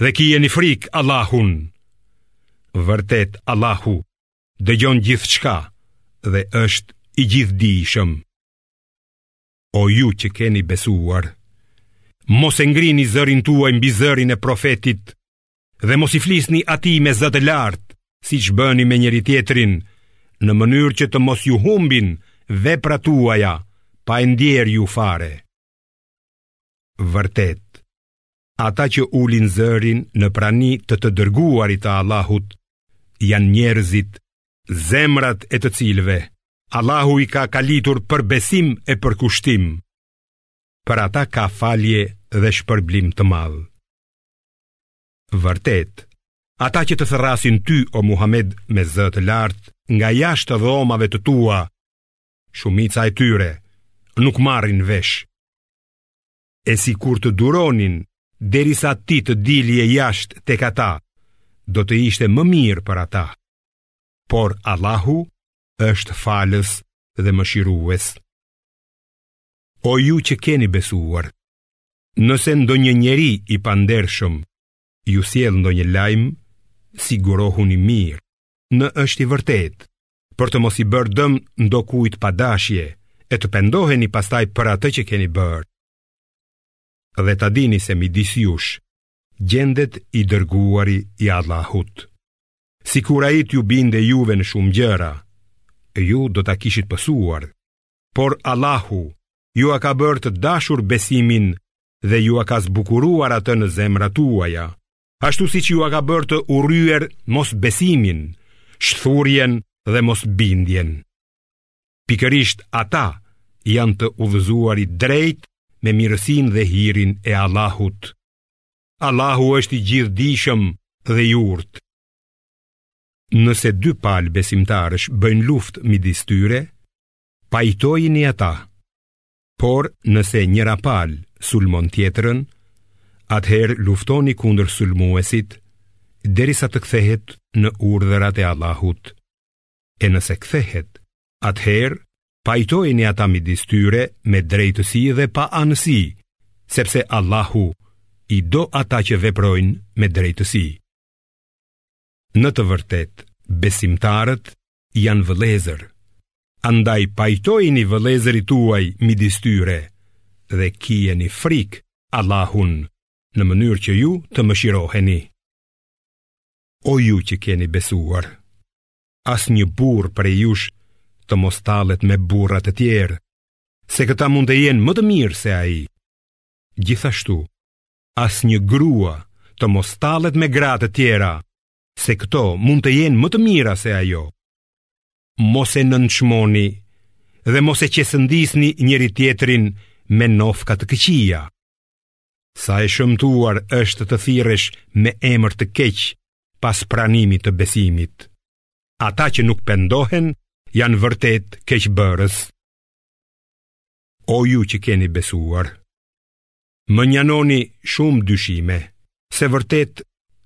dhe kijeni frikë Allahun. Vërtet Allahu dëgjon gjithçka dhe është i gjithëdijshëm. O ju që keni besuar, mos e ngrini zërin tuaj mbi zërin e profetit dhe mos i flisni atij me zë të lartë, siç bëni me njëri-tjetrin, në mënyrë që të mos ju humbin veprat tuaja, pa e ndier ju fare. Vërtet, Ata që ulin zërin në prani të të dërguarit të Allahut janë njerëzit, zemrat e të cilëve Allahu i ka kalitur për besim e përkushtim. Për ata ka falje dhe shpërblim të madh. Vërtet, ata që të thërrasin ty o Muhamed me zë të lartë nga jashtë dhomave të tua, shumica e tyre nuk marrin vesh. e sikur të duronin derisa ti të dilje jashtë tek ata, do të ishte më mirë për ata. Por Allahu është falës dhe mëshirues. O ju që keni besuar, nëse ndonjë njeri i pandershëm, ju sjell ndonjë lajm, sigurohuni mirë, në është i vërtetë. për të mos i bërë dëm ndokujt pa dashje e të pendoheni pastaj për atë që keni bërë. Dhe ta dini se midis jush gjendet i dërguari i Allahut. Sikur ai t'ju binde juve në shumë gjëra, ju do ta kishit pësuar, por Allahu jua ka bërë të dashur besimin dhe jua ka zbukuruar atë në zemrat tuaja, ashtu siç jua ka bërë të urryer mosbesimin, shthurjen dhe mosbindjen. Pikërisht ata janë të udhëzuarit drejt me mirësinë dhe hirin e Allahut. Allahu është i gjithëdijshëm dhe i urtë. Nëse dy palë besimtarësh bëjnë luftë midis tyre, pajtojini ata. Por nëse njëra palë sulmon tjetrën, atëherë luftoni kundër sulmuesit derisa të kthehet në urdhrat e Allahut. E nëse kthehet, atëherë pajtojini ata midis tyre me drejtësi dhe paanësi, sepse Allahu i do ata që veprojnë me drejtësi. Në të vërtetë, besimtarët janë vëllezër. Andaj pajtojini vëllezërit tuaj midis tyre dhe kijeni frikë Allahun në mënyrë që ju të mëshiroheni. O ju që keni besuar, asnjë burrë prej jush të mos tallet me burra të tjerë, se këta mund të jenë më të mirë se ai. Gjithashtu, asnjë grua të mos tallet me gra të tjera, se këto mund të jenë më të mira se ajo. Mos e nënçmoni dhe mos e qesëndisni njëri-tjetrin me nofka të këqija. Sa e shëmtuar është të thirresh me emër të keq pas pranimit të besimit. Ata që nuk pendohen janë vërtet keqbërës. O ju që keni besuar, Mënjanoni shumë dyshime, se vërtet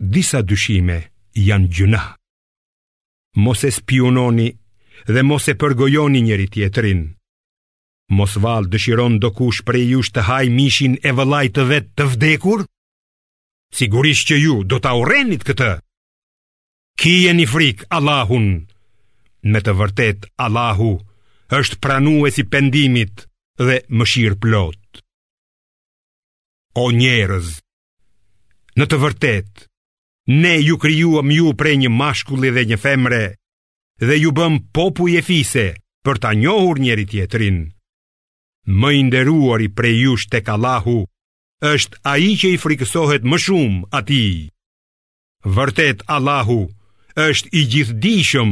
disa dyshime janë gjynah. Mos e spiunoni dhe mos e përgojoni njëri-tjetrin. Mos vallë dëshiron dokush prej jush të hajë mishin e vëllait të vet të vdekur? Sigurisht që ju do ta urrenit këtë. Kijeni frikë Allahun, me të vërtetë Allahu është pranues i pendimit dhe mëshirëplotë. O njerëz, në të vërtetë, ne ju krijuam ju prej një mashkulli dhe një femre dhe ju bëmë popuj e fise për ta njohur njëri-tjetrin. Më i nderuari prej jush tek Allahu është ai që i frikësohet më shumë atij. Vërtet Allahu është i gjithëdijshëm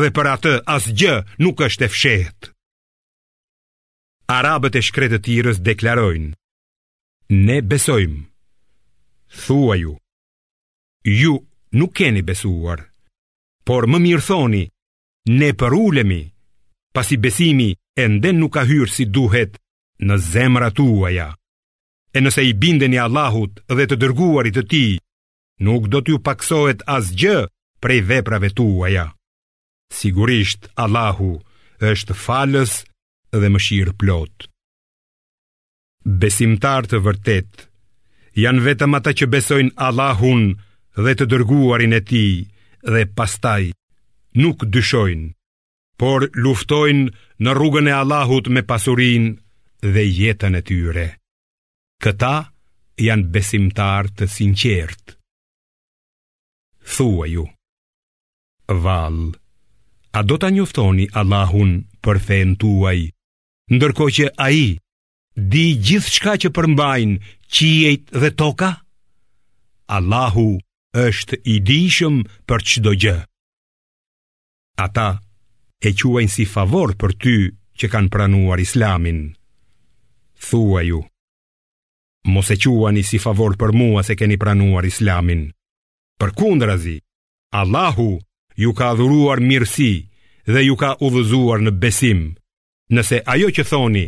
dhe për atë asgjë nuk është e fshehtë. Arabët e shkretëtirës deklarojnë, ne besojmë, thuaju, ju nuk keni besuar, por më mirë thoni, ne përulemi, pasi besimi ende nuk ka hyrë si duhet në zemrat tuaja. e nëse i bindeni Allahut dhe të dërguarit të tij, nuk do t'ju pakësohet asgjë prej veprave tuaja. Sigurisht Allahu është falës dhe mëshirëplotë. Besimtarë të vërtetë janë vetëm ata që besojnë Allahun dhe të dërguarin e tij dhe pastaj nuk dyshojnë por luftojnë në rrugën e Allahut me pasurinë dhe jetën e tyre. Këta janë besimtarë të sinqertë. Thuaju, vallë, a do ta njoftoni Allahun për fenë tuaj, ndërkohë që ai di gjithçka që përmbajnë qiejt dhe toka? Allahu është i dijshëm për çdo gjë. Ata e quajnë si favor për ty që kanë pranuar islamin. Thuaju, mos e quani si favor për mua se keni pranuar islamin. Përkundrazi, Allahu ju ka dhuruar mirësi dhe ju ka udhëzuar në besim, nëse ajo që thoni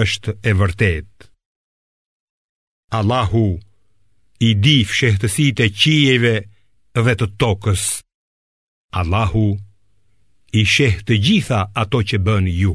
është e vërtetë. Allahu i di fshehtësitë e qiejve dhe të tokës. Allahu i sheh të gjitha ato që bëni ju.